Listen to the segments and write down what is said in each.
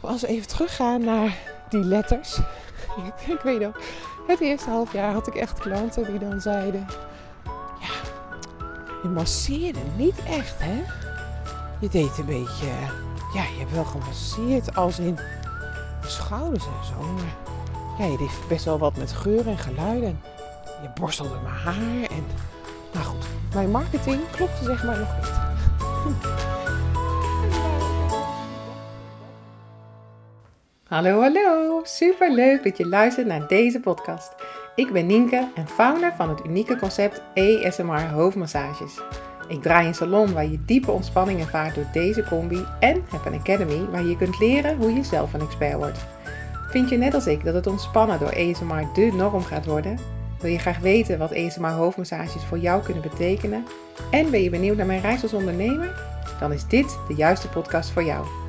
Als we even teruggaan naar die letters. Ik, ik weet nog, het eerste half jaar had ik echt klanten die dan zeiden... Ja, je masseerde niet echt, hè? Je deed een beetje... Ja, je hebt wel gemasseerd als in schouders en zo. Maar ja, je deed best wel wat met geur en geluiden. Je borstelde mijn haar en... Nou goed, mijn marketing klopte zeg maar nog niet. Hallo, hallo! Super leuk dat je luistert naar deze podcast. Ik ben Nienke en founder van het unieke concept ASMR hoofdmassages. Ik draai een salon waar je diepe ontspanning ervaart door deze combi en heb een academy waar je kunt leren hoe je zelf een expert wordt. Vind je net als ik dat het ontspannen door ASMR de norm gaat worden? Wil je graag weten wat ASMR hoofdmassages voor jou kunnen betekenen? En ben je benieuwd naar mijn reis als ondernemer? Dan is dit de juiste podcast voor jou.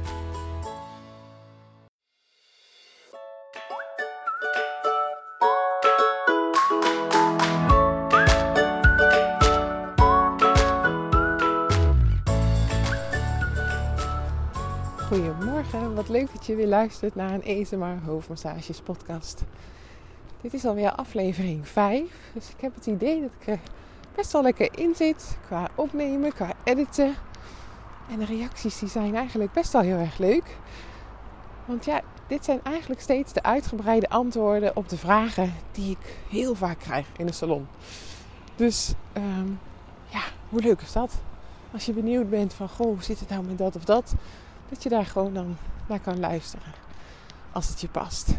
Leuk dat je weer luistert naar een ASMR hoofdmassages podcast. Dit is alweer aflevering 5, dus ik heb het idee dat ik er best wel lekker in zit qua opnemen, qua editen. En de reacties die zijn eigenlijk best wel heel erg leuk. Want ja, dit zijn eigenlijk steeds de uitgebreide antwoorden op de vragen die ik heel vaak krijg in de salon. Dus ehm, ja, hoe leuk is dat? Als je benieuwd bent van, goh, hoe zit het nou met dat of dat? Dat je daar gewoon dan naar kan luisteren. Als het je past.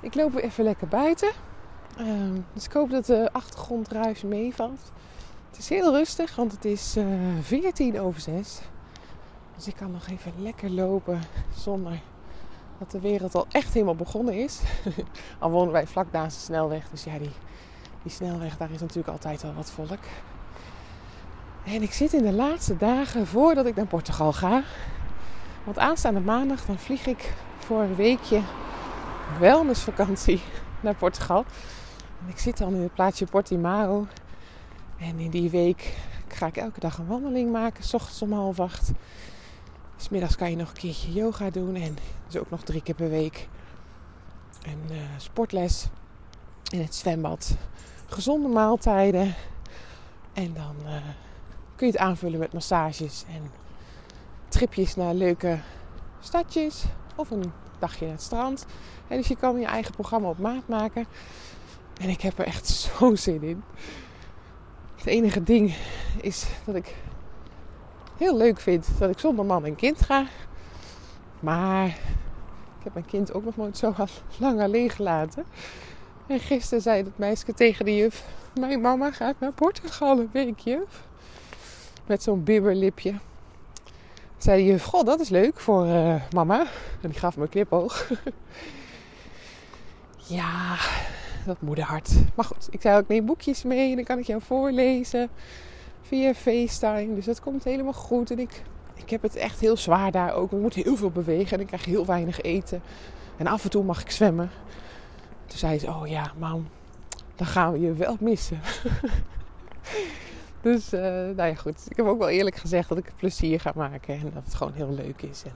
Ik loop weer even lekker buiten. Ehm, dus ik hoop dat de achtergrondruis meevalt. Het is heel rustig, want het is uh, eh, 14 over 6. Dus ik kan nog even lekker lopen zonder dat de wereld al echt helemaal begonnen is. al wonen wij vlak naast de snelweg. Dus ja, die, die snelweg, daar is natuurlijk altijd wel wat volk. En ik zit in de laatste dagen voordat ik naar Portugal ga. Want aanstaande maandag dan vlieg ik voor een weekje wellnessvakantie naar Portugal. Ik zit dan in het plaatsje Portimao. En in die week ga ik elke dag een wandeling maken. S ochtends om half acht. Dus middags kan je nog een keertje yoga doen. En dus ook nog drie keer per week een uh, sportles in het zwembad. Gezonde maaltijden. En dan uh, kun je het aanvullen met massages en tripjes naar leuke stadjes. Of een dagje naar het strand. En dus je kan je eigen programma op maat maken. En ik heb er echt zo zin in. Het enige ding is dat ik heel leuk vind dat ik zonder man en kind ga. Maar ik heb mijn kind ook nog nooit zo lang alleen gelaten. En gisteren zei het meisje tegen de juf: Mijn mama gaat naar Portugal een weekje. Met zo'n bibberlipje. Zei de juf: God, dat is leuk voor uh, mama. En die gaf me een knipoog. ja, dat moederhart. Maar goed, ik zei ook: neem boekjes mee en dan kan ik jou voorlezen via FaceTime. Dus dat komt helemaal goed. En ik, ik heb het echt heel zwaar daar ook. Ik moet heel veel bewegen en ik krijg heel weinig eten. En af en toe mag ik zwemmen. Toen zei ze: Oh ja, mam, dan gaan we je wel missen. dus, uh, nou ja, goed. Ik heb ook wel eerlijk gezegd dat ik het plezier ga maken. En dat het gewoon heel leuk is. En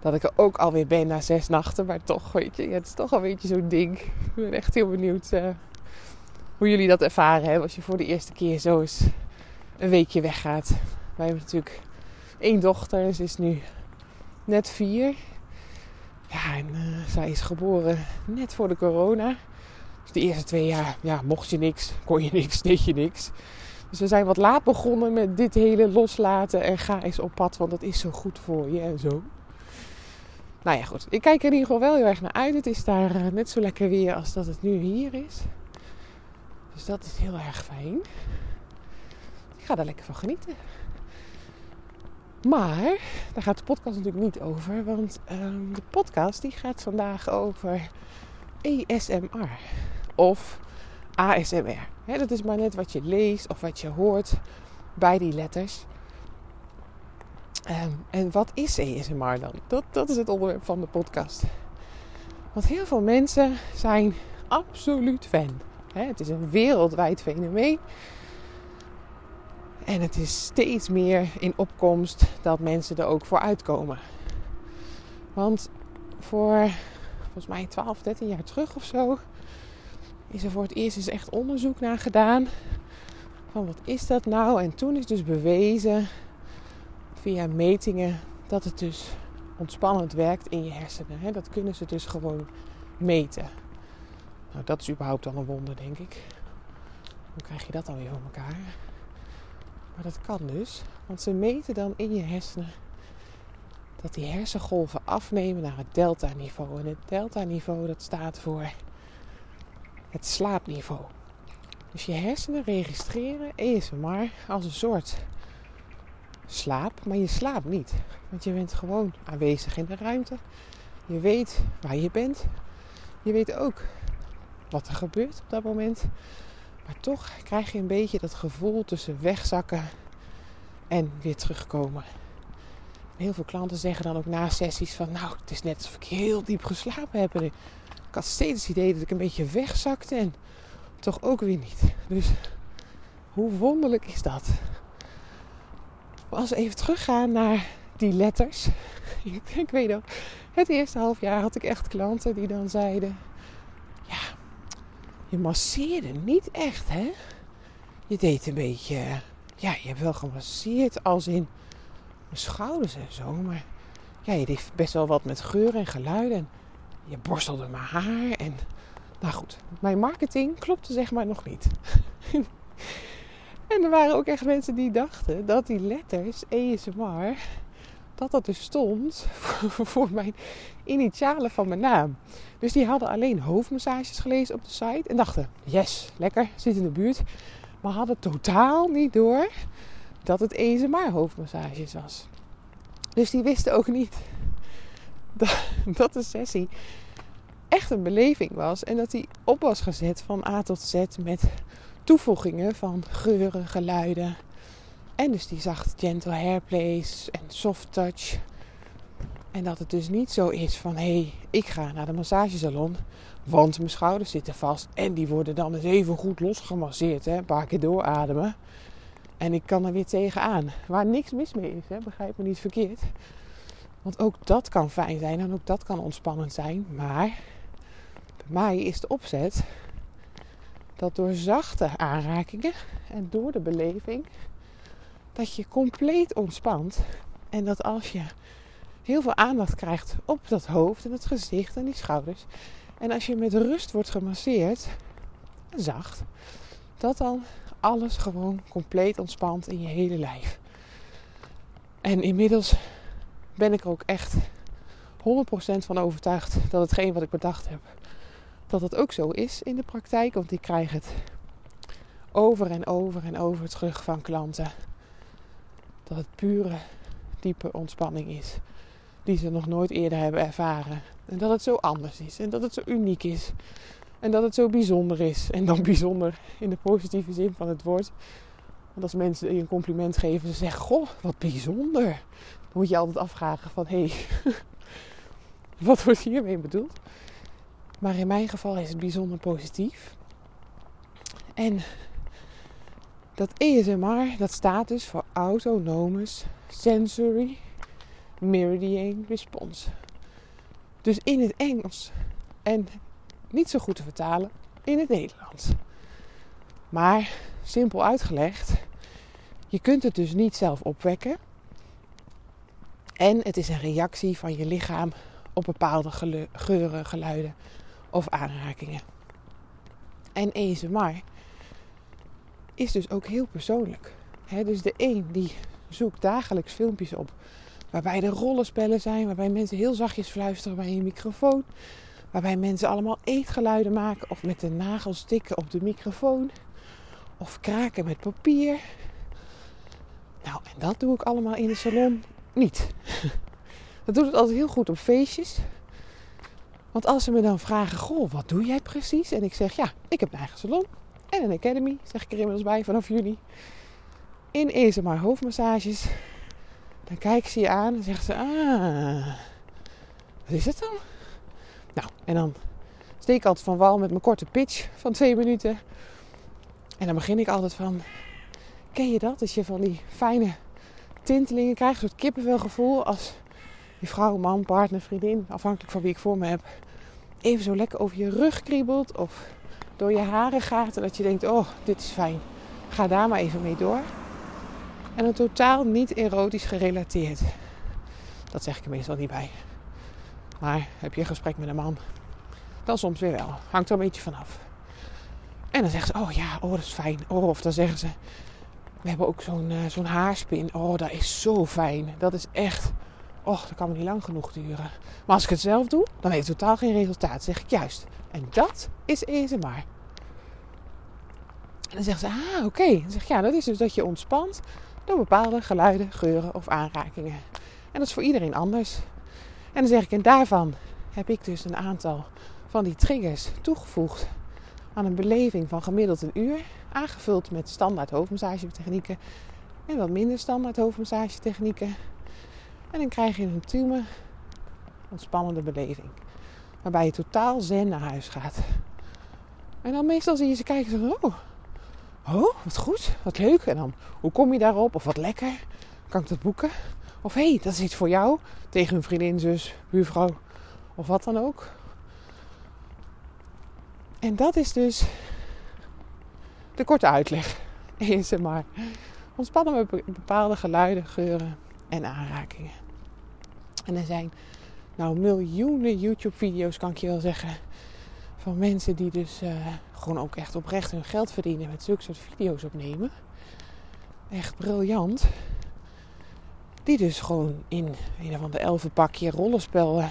dat ik er ook alweer ben na zes nachten. Maar toch, weet je, het is toch een beetje zo'n ding. Ik ben echt heel benieuwd uh, hoe jullie dat ervaren hebben als je voor de eerste keer zo eens een weekje weggaat. Wij hebben natuurlijk één dochter, ze is nu net vier. Ja, en uh, zij is geboren net voor de corona. Dus de eerste twee jaar, ja, mocht je niks, kon je niks, deed je niks. Dus we zijn wat laat begonnen met dit hele loslaten en ga eens op pad, want dat is zo goed voor je en zo. Nou ja, goed. Ik kijk er in ieder geval wel heel erg naar uit. Het is daar uh, net zo lekker weer als dat het nu hier is. Dus dat is heel erg fijn. Ik ga daar lekker van genieten. Maar daar gaat de podcast natuurlijk niet over. Want um, de podcast die gaat vandaag over ASMR. Of ASMR. Dat is maar net wat je leest of wat je hoort bij die letters. Um, en wat is ASMR dan? Dat, dat is het onderwerp van de podcast. Want heel veel mensen zijn absoluut fan. Het is een wereldwijd fenomeen. En het is steeds meer in opkomst dat mensen er ook voor uitkomen. Want voor volgens mij 12, 13 jaar terug of zo is er voor het eerst eens echt onderzoek naar gedaan. Van wat is dat nou? En toen is dus bewezen via metingen dat het dus ontspannend werkt in je hersenen. Dat kunnen ze dus gewoon meten. Nou, dat is überhaupt al een wonder, denk ik. Hoe krijg je dat dan weer voor elkaar? Maar dat kan dus, want ze meten dan in je hersenen dat die hersengolven afnemen naar het delta-niveau. En het delta-niveau dat staat voor het slaapniveau. Dus je hersenen registreren ESMR als een soort slaap, maar je slaapt niet. Want je bent gewoon aanwezig in de ruimte. Je weet waar je bent. Je weet ook wat er gebeurt op dat moment. Maar toch krijg je een beetje dat gevoel tussen wegzakken en weer terugkomen. Heel veel klanten zeggen dan ook na sessies van nou, het is net alsof ik heel diep geslapen heb. Ik had steeds het idee dat ik een beetje wegzakte en toch ook weer niet. Dus hoe wonderlijk is dat? Als we even teruggaan naar die letters. ik weet nog, het eerste half jaar had ik echt klanten die dan zeiden: Ja, je masseerde niet echt, hè? Je deed een beetje, ja, je hebt wel gemasseerd als in mijn schouders en zo, maar ja, je deed best wel wat met geur en geluiden. En je borstelde mijn haar en, nou goed, mijn marketing klopte zeg maar nog niet. en er waren ook echt mensen die dachten dat die letters ASMR dat dat dus stond voor mijn initialen van mijn naam. Dus die hadden alleen hoofdmassages gelezen op de site en dachten: yes, lekker, zit in de buurt. Maar hadden totaal niet door dat het ESMR hoofdmassages was. Dus die wisten ook niet dat, dat de sessie echt een beleving was en dat die op was gezet van A tot Z met toevoegingen van geuren, geluiden en dus die zacht gentle hairplays en soft touch. En dat het dus niet zo is van hé, hey, ik ga naar de massagesalon, want mijn schouders zitten vast en die worden dan eens even goed losgemasseerd, hè, een paar keer doorademen. En ik kan er weer tegenaan. Waar niks mis mee is, hè? begrijp me niet verkeerd. Want ook dat kan fijn zijn en ook dat kan ontspannend zijn. Maar bij mij is de opzet dat door zachte aanrakingen en door de beleving dat je compleet ontspant. En dat als je heel veel aandacht krijgt op dat hoofd en het gezicht en die schouders. En als je met rust wordt gemasseerd, zacht, dat dan alles gewoon compleet ontspant in je hele lijf. En inmiddels ben ik er ook echt 100% van overtuigd dat hetgeen wat ik bedacht heb, dat het ook zo is in de praktijk. Want ik krijg het over en over en over terug van klanten dat het pure, diepe ontspanning is. Die ze nog nooit eerder hebben ervaren. En dat het zo anders is. En dat het zo uniek is. En dat het zo bijzonder is. En dan bijzonder in de positieve zin van het woord. Want als mensen je een compliment geven, ze zeggen: Goh, wat bijzonder. Moet je altijd afvragen: van hé, hey, wat wordt hiermee bedoeld? Maar in mijn geval is het bijzonder positief. En dat ESMR, dat staat dus voor Autonomous Sensory Meridian Response. Dus in het Engels. En niet zo goed te vertalen in het Nederlands. Maar simpel uitgelegd, je kunt het dus niet zelf opwekken. En het is een reactie van je lichaam op bepaalde geuren, geluiden of aanrakingen. En ASMR is dus ook heel persoonlijk. dus de een die zoekt dagelijks filmpjes op waarbij er rollenspellen zijn, waarbij mensen heel zachtjes fluisteren bij een microfoon, waarbij mensen allemaal eetgeluiden maken of met de nagels tikken op de microfoon of kraken met papier. Nou, en dat doe ik allemaal in de salon niet. Dat doet het altijd heel goed op feestjes. Want als ze me dan vragen, goh, wat doe jij precies? En ik zeg, ja, ik heb een eigen salon. En een academy, zeg ik er inmiddels bij vanaf juni. In maar hoofdmassages. Dan kijken ze je aan en zeggen ze: Ah, wat is het dan? Nou, en dan steek ik altijd van wal met mijn korte pitch van twee minuten. En dan begin ik altijd van: Ken je dat? Als je van die fijne tintelingen krijgt, een soort kippenvelgevoel. Als je vrouw, man, partner, vriendin, afhankelijk van wie ik voor me heb, even zo lekker over je rug kriebelt of door je haren gaat en dat je denkt, oh, dit is fijn. Ga daar maar even mee door. En een totaal niet erotisch gerelateerd. Dat zeg ik er meestal niet bij. Maar heb je een gesprek met een man, dan soms weer wel. Hangt er een beetje vanaf. En dan zeggen ze, oh ja, oh dat is fijn. Oh, of dan zeggen ze, we hebben ook zo'n uh, zo'n haarspin. Oh, dat is zo fijn. Dat is echt, oh, dat kan me niet lang genoeg duren. Maar als ik het zelf doe, dan heeft het totaal geen resultaat. zeg ik juist. En dat is ASMR. En dan zeggen ze, ah, oké. Dan zeg ja, dat is dus dat je ontspant door bepaalde geluiden, geuren of aanrakingen. En dat is voor iedereen anders. En dan zeg ik, en daarvan heb ik dus een aantal van die triggers toegevoegd aan een beleving van gemiddeld een uur. Aangevuld met standaard hoofdmassagetechnieken en wat minder standaard hoofdmassagetechnieken. En dan krijg je een ultieme ontspannende beleving. Waarbij je totaal zen naar huis gaat. En dan meestal zie je ze kijken oh, oh, wat goed, wat leuk. En dan, hoe kom je daarop? Of wat lekker, kan ik dat boeken? Of hé, hey, dat is iets voor jou. Tegen een vriendin, zus, buurvrouw of wat dan ook. En dat is dus de korte uitleg. maar Ontspannen met bepaalde geluiden, geuren en aanrakingen. En er zijn nou miljoenen YouTube-video's, kan ik je wel zeggen. Van mensen die dus uh, gewoon ook echt oprecht hun geld verdienen met zulke soort video's opnemen. Echt briljant. Die dus gewoon in een van de elfenpakje rollenspel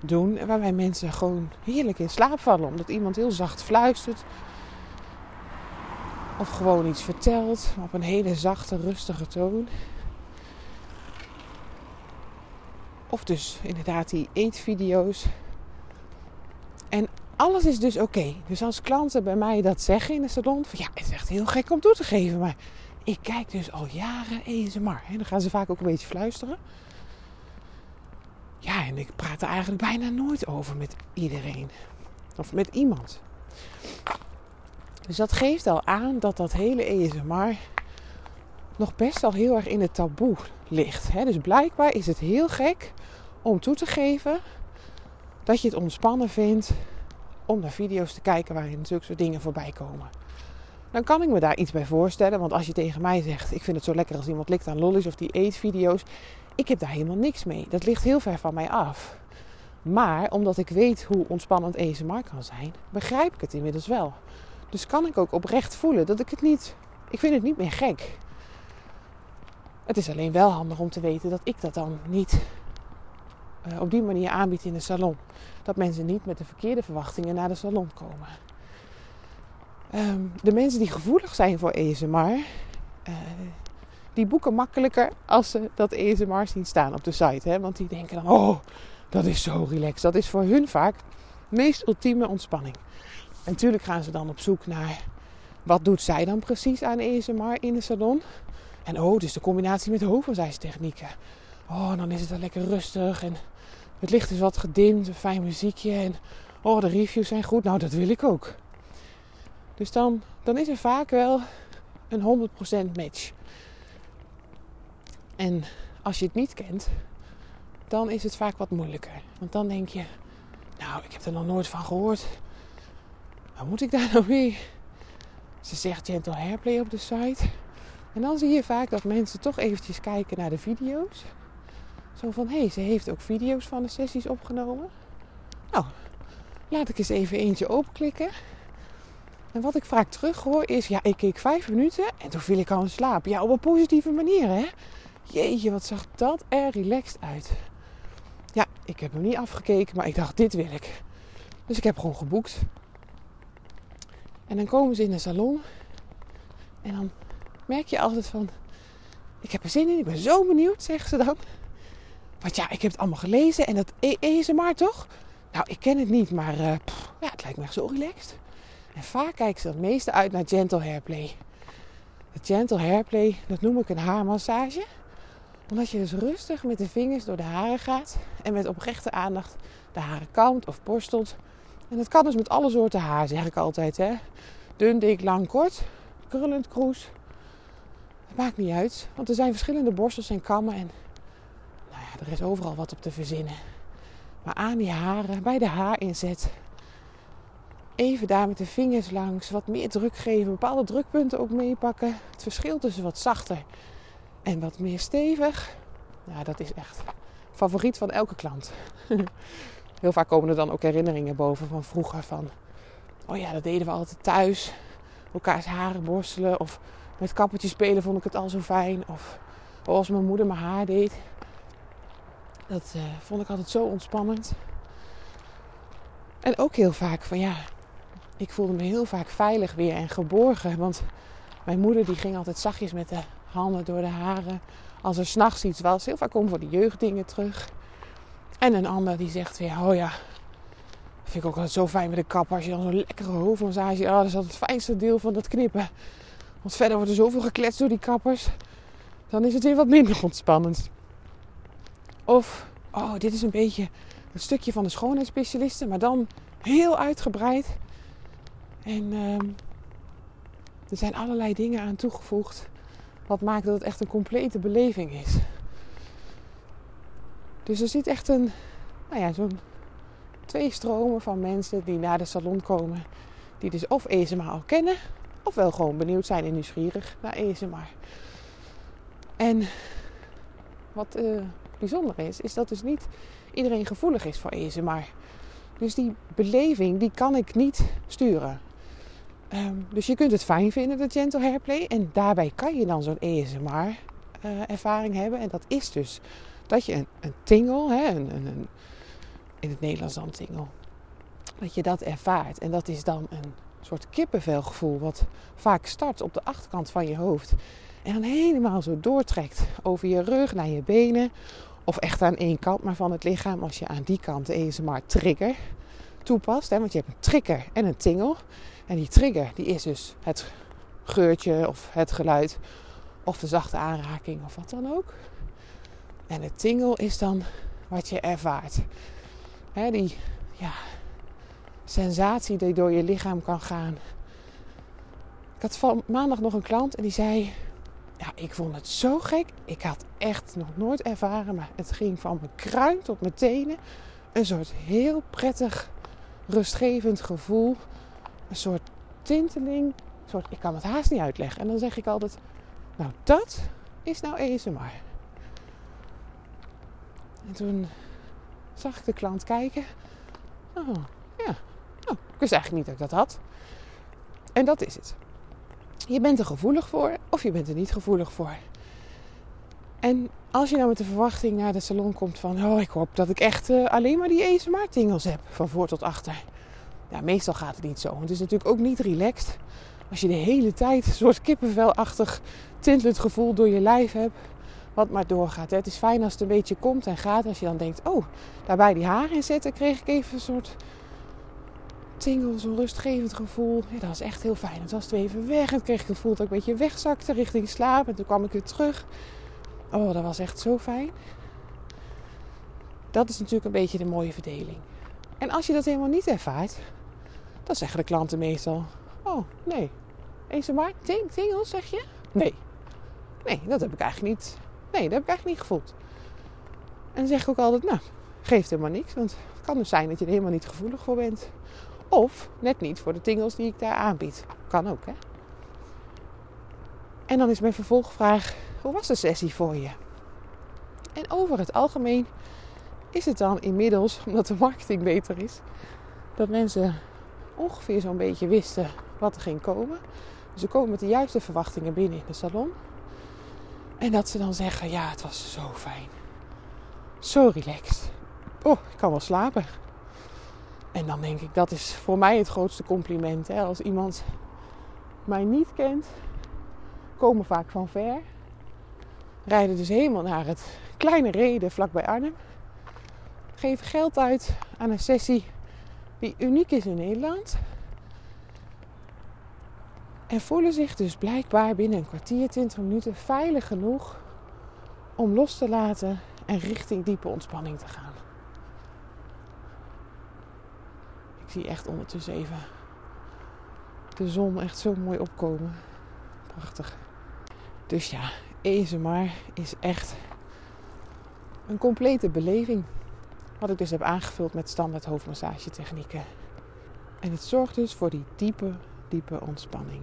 doen. Waarbij mensen gewoon heerlijk in slaap vallen. Omdat iemand heel zacht fluistert. Of gewoon iets vertelt op een hele zachte, rustige toon. Of dus inderdaad die eetvideo's. En alles is dus oké. Dus als klanten bij mij dat zeggen in de salon, van ja, het is echt heel gek om toe te geven, maar ik kijk dus al jaren ASMR. En dan gaan ze vaak ook een beetje fluisteren. Ja, en ik praat er eigenlijk bijna nooit over met iedereen. Of met iemand. Dus dat geeft al aan dat dat hele ASMR nog best wel heel erg in het taboe ligt. Dus blijkbaar is het heel gek om toe te geven dat je het ontspannen vindt om naar video's te kijken waarin zulke soort dingen voorbij komen. Dan kan ik me daar iets bij voorstellen. Want als je tegen mij zegt: Ik vind het zo lekker als iemand likt aan lollies of die eetvideo's. Ik heb daar helemaal niks mee. Dat ligt heel ver van mij af. Maar omdat ik weet hoe ontspannend ASMR kan zijn, begrijp ik het inmiddels wel. Dus kan ik ook oprecht voelen dat ik het niet. Ik vind het niet meer gek. Het is alleen wel handig om te weten dat ik dat dan niet uh, op die manier aanbied in de salon. Dat mensen niet met de verkeerde verwachtingen naar de salon komen. Um, de mensen die gevoelig zijn voor ASMR, eh, die boeken makkelijker als ze dat ASMR zien staan op de site. Hè? Want die denken dan, oh, dat is zo relaxed. Dat is voor hun vaak de meest ultieme ontspanning. En natuurlijk gaan ze dan op zoek naar wat doet zij dan precies aan ASMR in de salon. En oh, dus de combinatie met hoofdmassage Oh, dan is het dan lekker rustig en het licht is wat gedimd, een fijn muziekje. En oh, de reviews zijn goed. Nou, dat wil ik ook. Dus dan, dan is er vaak wel een 100% match. En als je het niet kent, dan is het vaak wat moeilijker. Want dan denk je, nou, ik heb er nog nooit van gehoord. Waar moet ik daar nou mee? Ze zegt gentle hairplay op de site. En dan zie je vaak dat mensen toch eventjes kijken naar de video's. Zo van, hé, hey, ze heeft ook video's van de sessies opgenomen. Nou, laat ik eens even eentje openklikken. En wat ik vaak terug hoor is, ja, ik keek vijf minuten en toen viel ik al in slaap. Ja, op een positieve manier, hè. Jeetje, wat zag dat er relaxed uit. Ja, ik heb hem niet afgekeken, maar ik dacht, dit wil ik. Dus ik heb gewoon geboekt. En dan komen ze in de salon. En dan merk je altijd van... Ik heb er zin in, ik ben zo benieuwd, zeggen ze dan. Want ja, ik heb het allemaal gelezen. En dat ASMR toch? Nou, ik ken het niet, maar uh, ja, het lijkt me zo relaxed. En vaak kijken ze het meeste uit naar gentle hairplay. Gentle hairplay, dat noem ik een haarmassage omdat je dus rustig met de vingers door de haren gaat en met oprechte aandacht de haren kampt of borstelt. En dat kan dus met alle soorten haar, zeg ik altijd. Hè? Dun, dik, lang, kort, krullend, kroes. Het maakt niet uit, want er zijn verschillende borstels en kammen. En nou ja, er is overal wat op te verzinnen. Maar aan die haren, bij de haarinzet, even daar met de vingers langs, wat meer druk geven, bepaalde drukpunten ook meepakken. Het verschil tussen wat zachter en wat meer stevig, ja, dat is echt favoriet van elke klant. Heel vaak komen er dan ook herinneringen boven van vroeger van, oh ja, dat deden we altijd thuis. Elkaars haren borstelen of met kappertjes spelen vond ik het al zo fijn. Of als mijn moeder mijn haar deed. Dat uh, vond ik altijd zo ontspannend. En ook heel vaak van ja, ik voelde me heel vaak veilig weer en geborgen. Want mijn moeder die ging altijd zachtjes met de handen door de haren. Als er s'nachts iets was. Heel vaak komen voor de jeugddingen terug. En een ander die zegt weer, oh ja, vind ik ook altijd zo fijn met de kapper. Als je dan zo'n lekkere hoofdmassage... Oh, dat is altijd het fijnste deel van dat knippen. Want verder wordt er zoveel gekletst door die kappers. Dan is het weer wat minder ontspannend. Of, oh, dit is een beetje een stukje van de schoonheidsspecialisten. Maar dan heel uitgebreid. En ehm, er zijn allerlei dingen aan toegevoegd. Wat maakt dat het echt een complete beleving is. Dus er zit echt een, nou ja, zo'n twee stromen van mensen die naar de salon komen. Die dus of ESMA al kennen, of wel gewoon benieuwd zijn en nieuwsgierig naar ESMA. En wat uh, bijzonder is, is dat dus niet iedereen gevoelig is voor ESMA. Dus die beleving, die kan ik niet sturen. Ehm, dus je kunt het fijn vinden, de gentle hairplay. En daarbij kan je dan zo'n ESMR uh, ervaring hebben. En dat is dus dat je een, een hè, een, in het Nederlands dan tingle, dat je dat ervaart. En dat is dan een soort kippenvelgevoel wat vaak start op de achterkant van je hoofd. En dan helemaal zo doortrekt over je rug naar je benen. Of echt aan één kant maar van het lichaam als je aan die kant de ASMR trigger toepast. Hè? Want je hebt een trigger en een tingle. En die trigger die is dus het geurtje of het geluid of de zachte aanraking of wat dan ook. En het tingle is dan wat je ervaart. Die ja, sensatie die door je lichaam kan gaan. Ik had van maandag nog een klant en die zei: Ja, ik vond het zo gek. Ik had echt nog nooit ervaren, maar het ging van mijn kruin tot mijn tenen. Een soort heel prettig, rustgevend gevoel. Een soort tinteling. Soort, ik kan het haast niet uitleggen. En dan zeg ik altijd: Nou, dat is nou ASMR. En toen zag ik de klant kijken. Oh, ja. Oh, ik wist eigenlijk niet dat ik dat had. En dat is het. Je bent er gevoelig voor of je bent er niet gevoelig voor. En als je nou met de verwachting naar de salon komt van... oh, ik hoop dat ik echt uh, alleen maar die ASMR-tingels heb, van voor tot achter. Ja, meestal gaat het niet zo. Het is natuurlijk ook niet relaxed als je de hele tijd een soort kippenvelachtig tintelend gevoel door je lijf hebt wat maar doorgaat. Het is fijn als het een beetje komt en gaat. Als je dan denkt, oh, daarbij die haren in zetten, kreeg ik even een soort tingle, zo'n rustgevend gevoel. Ja, dat was echt heel fijn. Het was het even weg en kreeg ik het gevoel dat ik een beetje wegzakte richting slaap. En toen kwam ik weer terug. Oh, dat was echt zo fijn. Dat is natuurlijk een beetje de mooie verdeling. En als je dat helemaal niet ervaart, dan zeggen de klanten meestal: Oh, nee. Eens maar, ting, tingels zeg je? Nee. Nee, dat heb ik eigenlijk niet Nee, dat heb ik eigenlijk niet gevoeld. En dan zeg ik ook altijd, nou, geeft helemaal niks. Want het kan dus zijn dat je er helemaal niet gevoelig voor bent. Of net niet voor de tingels die ik daar aanbied. Kan ook, hè. En dan is mijn vervolgvraag, hoe was de sessie voor je? En over het algemeen is het dan inmiddels, omdat de marketing beter is, dat mensen ongeveer zo'n beetje wisten wat er ging komen. Ze komen met de juiste verwachtingen binnen in de salon. En dat ze dan zeggen: Ja, het was zo fijn. Zo relaxed. Oh, ik kan wel slapen. En dan denk ik: Dat is voor mij het grootste compliment. Hè? Als iemand mij niet kent, komen vaak van ver. Rijden dus helemaal naar het kleine reden vlakbij Arnhem. Geven geld uit aan een sessie die uniek is in Nederland. En voelen zich dus blijkbaar binnen een kwartier, 20 minuten veilig genoeg om los te laten en richting diepe ontspanning te gaan. Ik zie echt ondertussen even de zon echt zo mooi opkomen. Prachtig. Dus ja, maar is echt Een complete beleving. Wat ik dus heb aangevuld met standaard hoofdmassagetechnieken. En het zorgt dus voor die diepe, diepe ontspanning.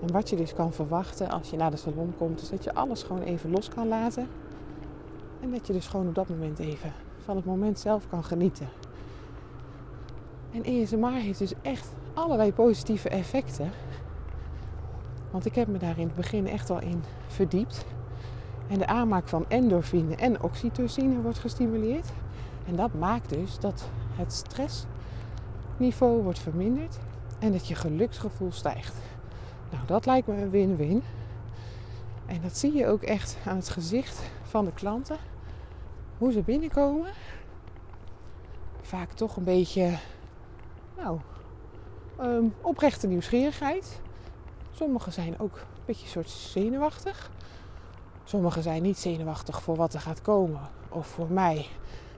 En wat je dus kan verwachten als je naar de salon komt, is dat je alles gewoon even los kan laten. En dat je dus gewoon op dat moment even van het moment zelf kan genieten. En ESMR heeft dus echt allerlei positieve effecten. Want ik heb me daar in het begin echt wel in verdiept. En de aanmaak van endorfine en oxytocine wordt gestimuleerd. En dat maakt dus dat het stressniveau wordt verminderd en dat je geluksgevoel stijgt. Nou, dat lijkt me een win-win. En dat zie je ook echt aan het gezicht van de klanten. Hoe ze binnenkomen. Vaak toch een beetje, nou, um, oprechte nieuwsgierigheid. Sommigen zijn ook een beetje soort zenuwachtig. Sommigen zijn niet zenuwachtig voor wat er gaat komen of voor mij.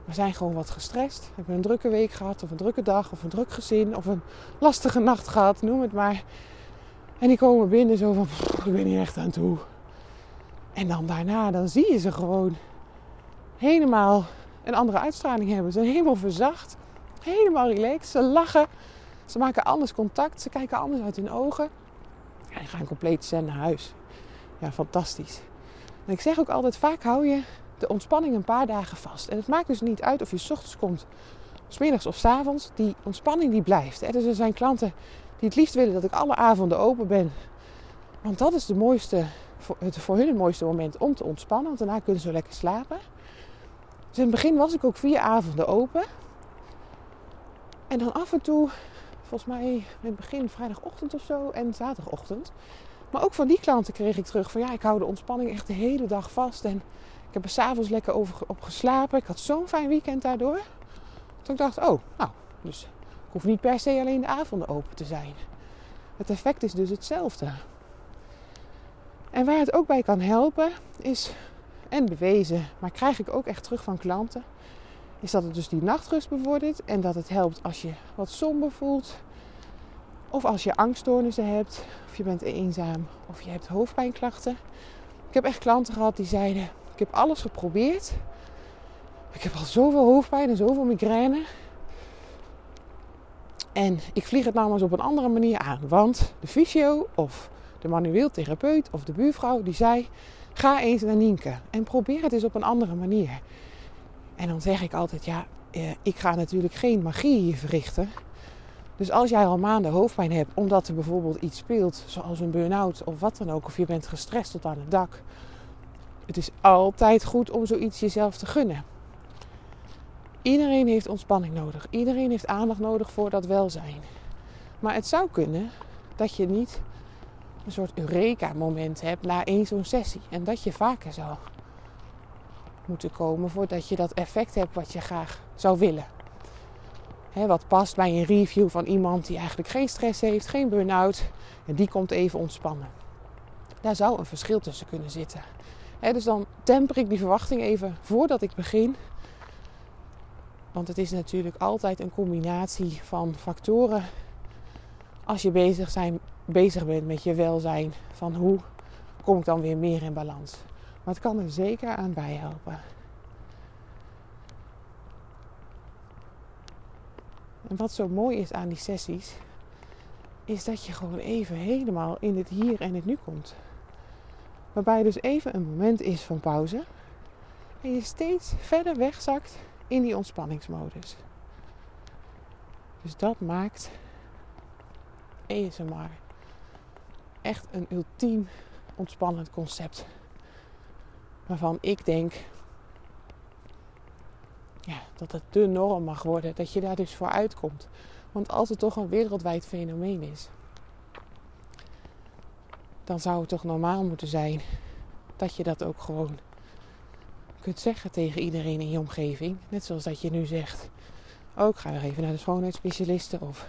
Maar zijn gewoon wat gestrest. Hebben een drukke week gehad, of een drukke dag, of een druk gezin, of een lastige nacht gehad, noem het maar. En die komen binnen zo van, ik ben hier echt aan toe. En dan daarna, dan zie je ze gewoon helemaal een andere uitstraling hebben. Ze zijn helemaal verzacht, helemaal relaxed. Ze lachen, ze maken anders contact, ze kijken anders uit hun ogen. En gaan compleet zen naar huis. Ja, fantastisch. Ik zeg ook altijd, vaak hou je de ontspanning een paar dagen vast. En het maakt dus niet uit of je s ochtends komt, s middags of s avonds. Die ontspanning die blijft. Dus er zijn klanten die het liefst willen dat ik alle avonden open ben. Want dat is de mooiste, het voor hun het mooiste moment om te ontspannen. Want daarna kunnen ze lekker slapen. Dus in het begin was ik ook vier avonden open. En dan af en toe, volgens mij in het begin vrijdagochtend of zo en zaterdagochtend. Maar ook van die klanten kreeg ik terug van ja, ik hou de ontspanning echt de hele dag vast. En ik heb er s'avonds lekker over, op geslapen. Ik had zo'n fijn weekend daardoor. Toen ik dacht, oh, nou, dus ik hoef niet per se alleen de avonden open te zijn. Het effect is dus hetzelfde. En waar het ook bij kan helpen is, en bewezen, maar krijg ik ook echt terug van klanten, is dat het dus die nachtrust bevordert en dat het helpt als je wat somber voelt, of als je angststoornissen hebt, of je bent eenzaam, of je hebt hoofdpijnklachten. Ik heb echt klanten gehad die zeiden: Ik heb alles geprobeerd. Ik heb al zoveel hoofdpijn en zoveel migraine. En ik vlieg het nou eens op een andere manier aan. Want de fysio of de manueel therapeut of de buurvrouw die zei: Ga eens naar Nienke en probeer het eens op een andere manier. En dan zeg ik altijd: Ja, eh, ik ga natuurlijk geen magie hier verrichten. Dus als jij al maanden hoofdpijn hebt omdat er bijvoorbeeld iets speelt, zoals een burn-out of wat dan ook, of je bent gestrest tot aan het dak, het is altijd goed om zoiets jezelf te gunnen. Iedereen heeft ontspanning nodig. Iedereen heeft aandacht nodig voor dat welzijn. Maar het zou kunnen dat je niet een soort eureka-moment hebt na één zo'n sessie. En dat je vaker zou moeten komen voordat je dat effect hebt wat je graag zou willen wat past bij een review van iemand die eigenlijk geen stress heeft, geen burn-out. En die komt even ontspannen. Daar zou een verschil tussen kunnen zitten. Dus dan temper ik die verwachting even voordat ik begin. Want het is natuurlijk altijd een combinatie van factoren. Als je bezig, zijn, bezig bent met je welzijn, van hoe kom ik dan weer meer in balans. Maar het kan er zeker aan bijhelpen. En wat zo mooi is aan die sessies, is dat je gewoon even helemaal in het hier en het nu komt. Waarbij dus even een moment is van pauze. En je steeds verder wegzakt in die ontspanningsmodus. Dus dat maakt ASMR echt een ultiem ontspannend concept. Waarvan ik denk ja, dat het de norm mag worden. Dat je daar dus voor uitkomt. Want als het toch een wereldwijd fenomeen is, dan zou het toch normaal moeten zijn dat je dat ook gewoon kunt zeggen tegen iedereen in je omgeving. Net zoals dat je nu zegt: Oh, ik ga weer even naar de schoonheidsspecialisten. Of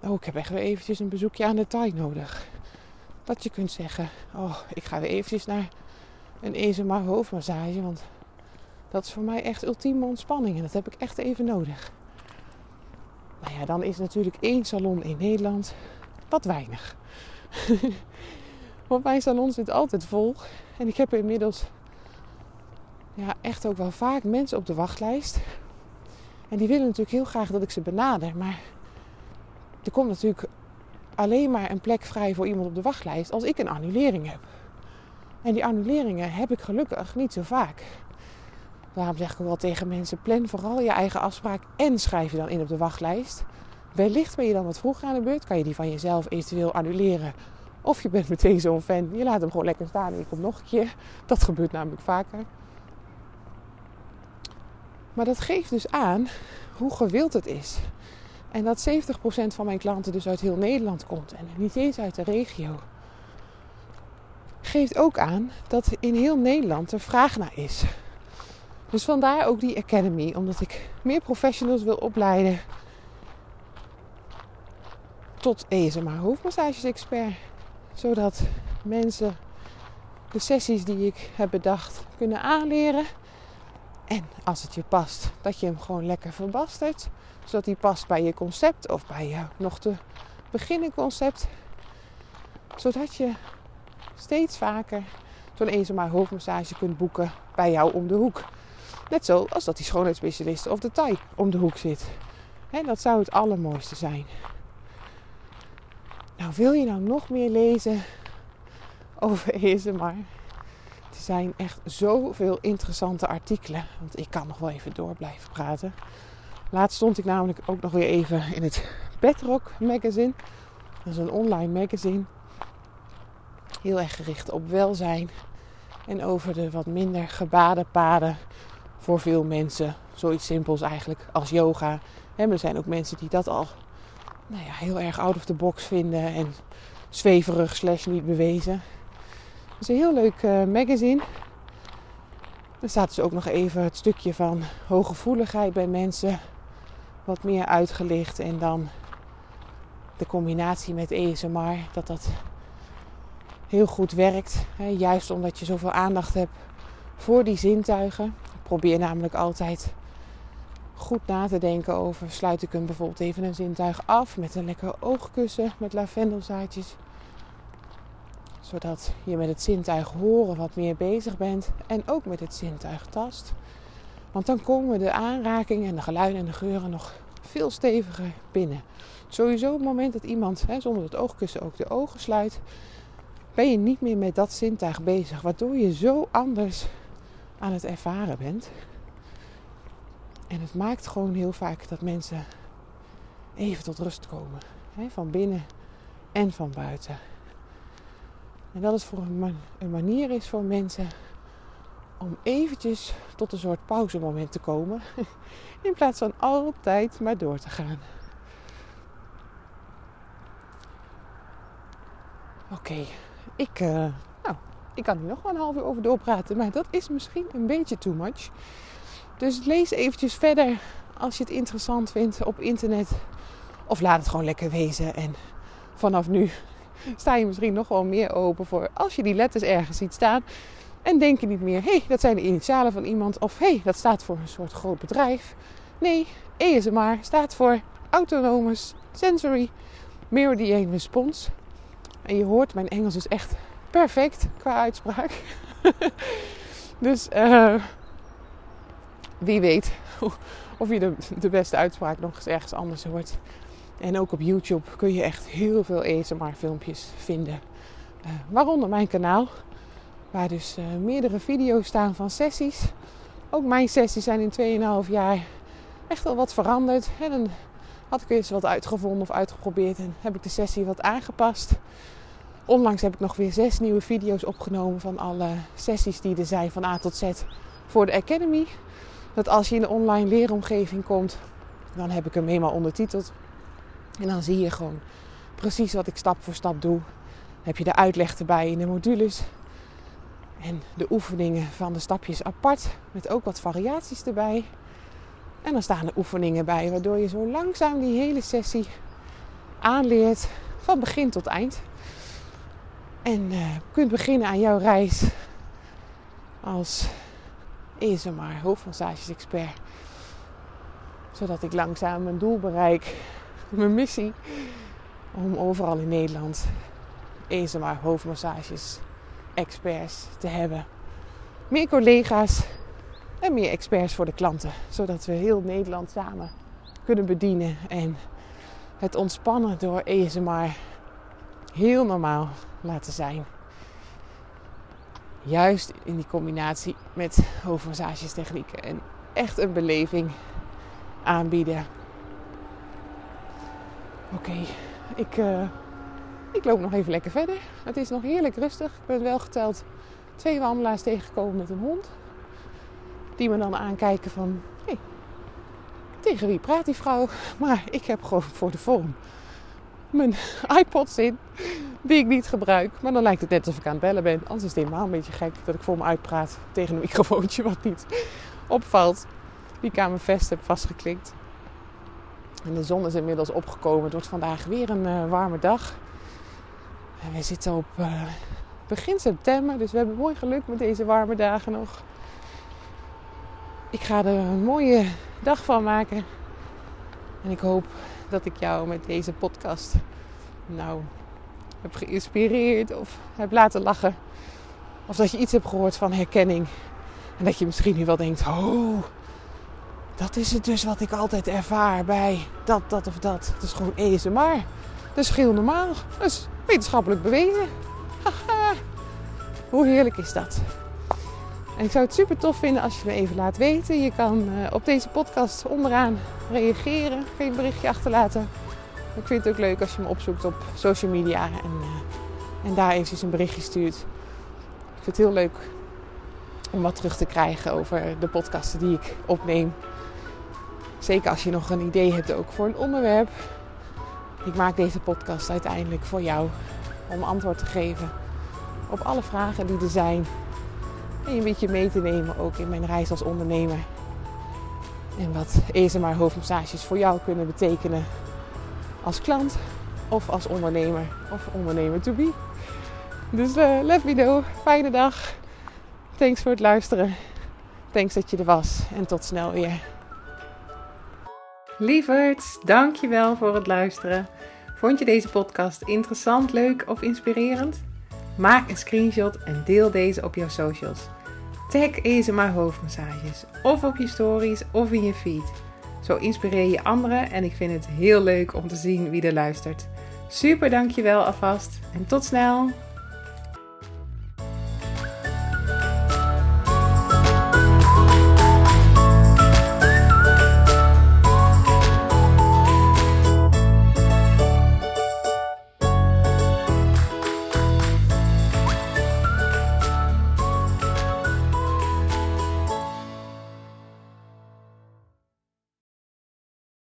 Oh, ik heb echt weer eventjes een bezoekje aan de Thai nodig. Dat je kunt zeggen: Oh, ik ga weer eventjes naar een ESMA hoofdmassage. Want dat is voor mij echt ultieme ontspanning en dat heb ik echt even nodig. Nou ja, dan is natuurlijk één salon in Nederland wat weinig. Want mijn salon zit altijd vol. En ik heb inmiddels ja, echt ook wel vaak mensen op de wachtlijst. En die willen natuurlijk heel graag dat ik ze benader. Maar er komt natuurlijk alleen maar een plek vrij voor iemand op de wachtlijst als ik een annulering heb. En die annuleringen heb ik gelukkig niet zo vaak. Daarom zeg ik wel tegen mensen: plan vooral je eigen afspraak en schrijf je dan in op de wachtlijst. Wellicht ben je dan wat vroeger aan de beurt, kan je die van jezelf eventueel annuleren. Of je bent meteen zo'n fan, je laat hem gewoon lekker staan en je komt nog een keer. Dat gebeurt namelijk vaker. Maar dat geeft dus aan hoe gewild het is. En dat 70% van mijn klanten dus uit heel Nederland komt en niet eens uit de regio. Geeft ook aan dat in heel Nederland er vraag naar is. Dus vandaar ook die Academy, omdat ik meer professionals wil opleiden tot ESMA hoofdmassages expert. Zodat mensen de sessies die ik heb bedacht kunnen aanleren. En als het je past, dat je hem gewoon lekker verbastert. Zodat hij past bij je concept of bij je nog te beginnen concept. Zodat je steeds vaker zo'n ESMA hoofdmassage kunt boeken bij jou om de hoek. Net zoals dat die schoonheidsspecialist of de Thai om de hoek zit. En dat zou het allermooiste zijn. Nou, wil je nou nog meer lezen over ASMR? Er zijn echt zoveel interessante artikelen. Want ik kan nog wel even door blijven praten. Laatst stond ik namelijk ook nog weer even in het Bedrock magazine. Dat is een online magazine. Heel erg gericht op welzijn. En over de wat minder gebaden paden voor veel mensen. Zoiets simpels eigenlijk als yoga. En er zijn ook mensen die dat al nou ja, heel erg out of the box vinden en zweverig slash niet bewezen. Het is een heel leuk uh, magazine. Er staat dus ook nog even het stukje van hooggevoeligheid bij mensen wat meer uitgelicht. En dan de combinatie met ESMR, dat dat heel goed werkt. Hè, juist omdat je zoveel aandacht hebt voor die zintuigen. Ik probeer namelijk altijd goed na te denken over. Sluit ik hem bijvoorbeeld even een zintuig af met een lekker oogkussen met lavendelzaadjes. Zodat je met het zintuig horen wat meer bezig bent. En ook met het zintuig tast. Want dan komen de aanrakingen en de geluiden en de geuren nog veel steviger binnen. Sowieso het moment dat iemand hè, zonder het oogkussen ook de ogen sluit, ben je niet meer met dat zintuig bezig. Waardoor je zo anders aan het ervaren bent. En het maakt gewoon heel vaak dat mensen even tot rust komen. Hè, van binnen en van buiten. En dat het voor een, manier is voor mensen om eventjes tot een soort pauzemoment te komen. In plaats van altijd maar door te gaan. Oké, ik, uh, nou, ik kan hier nog wel een half uur over doorpraten, maar dat is misschien een beetje too much. Dus lees eventjes verder als je het interessant vindt op internet. Of laat het gewoon lekker wezen. En vanaf nu sta je misschien nog wel meer open voor als je die letters ergens ziet staan. En denk je niet meer, hé, hey, dat zijn de initialen van iemand. Of hé, hey, dat staat voor een soort groot bedrijf. Nee, ESMR staat voor Autonomous Sensory Meridian Response. En je hoort, mijn Engels is echt perfect qua uitspraak. dus uh, wie weet of je de, de beste uitspraak nog eens ergens anders hoort. En ook op YouTube kun je echt heel veel ASMR filmpjes vinden. Uh, waaronder mijn kanaal. Waar dus uh, meerdere video's staan van sessies. Ook mijn sessies zijn in 2,5 jaar echt wel wat veranderd. En dan had ik eens wat uitgevonden of uitgeprobeerd. En heb ik de sessie wat aangepast. Onlangs heb ik nog weer zes nieuwe video's opgenomen van alle sessies die er zijn van A tot Z voor de Academy dat als je in de online leeromgeving komt, dan heb ik hem helemaal ondertiteld. En dan zie je gewoon precies wat ik stap voor stap doe. Dan heb je de uitleg erbij in de modules. En de oefeningen van de stapjes apart. Met ook wat variaties erbij. En dan staan er oefeningen bij, waardoor je zo langzaam die hele sessie aanleert. Van begin tot eind. En uh, kunt beginnen aan jouw reis als is er maar hoofdmassages expert. Zodat ik langzaam mijn doel bereik, mijn missie. Om overal in Nederland maar hoofdmassages experts te hebben. Meer collega's en meer experts voor de klanten. Zodat we heel Nederland samen kunnen bedienen en het ontspannen door ASMR heel normaal laten zijn. Juist in die combinatie met hoofdmassagestechnieken en echt een beleving aanbieden. Oké, ik, uh, ik loop nog even lekker verder. Het is nog heerlijk rustig. Ik ben wel geteld twee wandelaars tegengekomen met een hond. Die me dan aankijken van... Hey, tegen wie praat die vrouw? Maar ik heb gewoon voor de vorm mijn iPods in. Die ik niet gebruik. Maar dan lijkt het net alsof ik aan het bellen ben. Anders is het helemaal een beetje gek dat ik voor me uitpraat tegen een microfoontje wat niet opvalt. Die ik aan mijn vest heb vastgeklikt. En de zon is inmiddels opgekomen. Het wordt vandaag weer een uh, warme dag. En we zitten op uh, begin september. Dus we hebben mooi geluk met deze warme dagen nog. Ik ga er een mooie dag van maken. En ik hoop dat ik jou met deze podcast nou heb geïnspireerd of heb laten lachen. Of dat je iets hebt gehoord van herkenning. En dat je misschien nu wel denkt: oh, dat is het dus wat ik altijd ervaar bij dat, dat of dat. Het is gewoon ASMR. Dat is heel normaal. Dat is wetenschappelijk bewezen. Haha. Hoe heerlijk is dat? En ik zou het super tof vinden als je me even laat weten. Je kan uh, op deze podcast onderaan reageren, geen berichtje achterlaten. Ik vind het ook leuk als je me opzoekt op social media en, uh, en daar eventjes een berichtje stuurt. Ik vind het heel leuk om wat terug te krijgen over de podcasten die ik opneem. Zeker als je nog een idee hebt ook voor een onderwerp. Ik maak deze podcast uiteindelijk voor jou om antwoord te geven op alle vragen die er zijn. En je een beetje mee te nemen ook in mijn reis als ondernemer. En wat ESMR hoofdmassages voor jou kunnen betekenen als klant of als ondernemer of ondernemer to be. Dus uh, let me know. Fijne dag. Thanks voor het luisteren. Thanks dat je er was. En tot snel weer. Lieverds, dankjewel voor het luisteren. Vond je deze podcast interessant, leuk of inspirerend? Maak een screenshot en deel deze op jouw socials. Tag ASMR hoofdmassages of op je stories of in je feed. Zo inspireer je anderen en ik vind het heel leuk om te zien wie er luistert. Super dankjewel alvast en tot snel!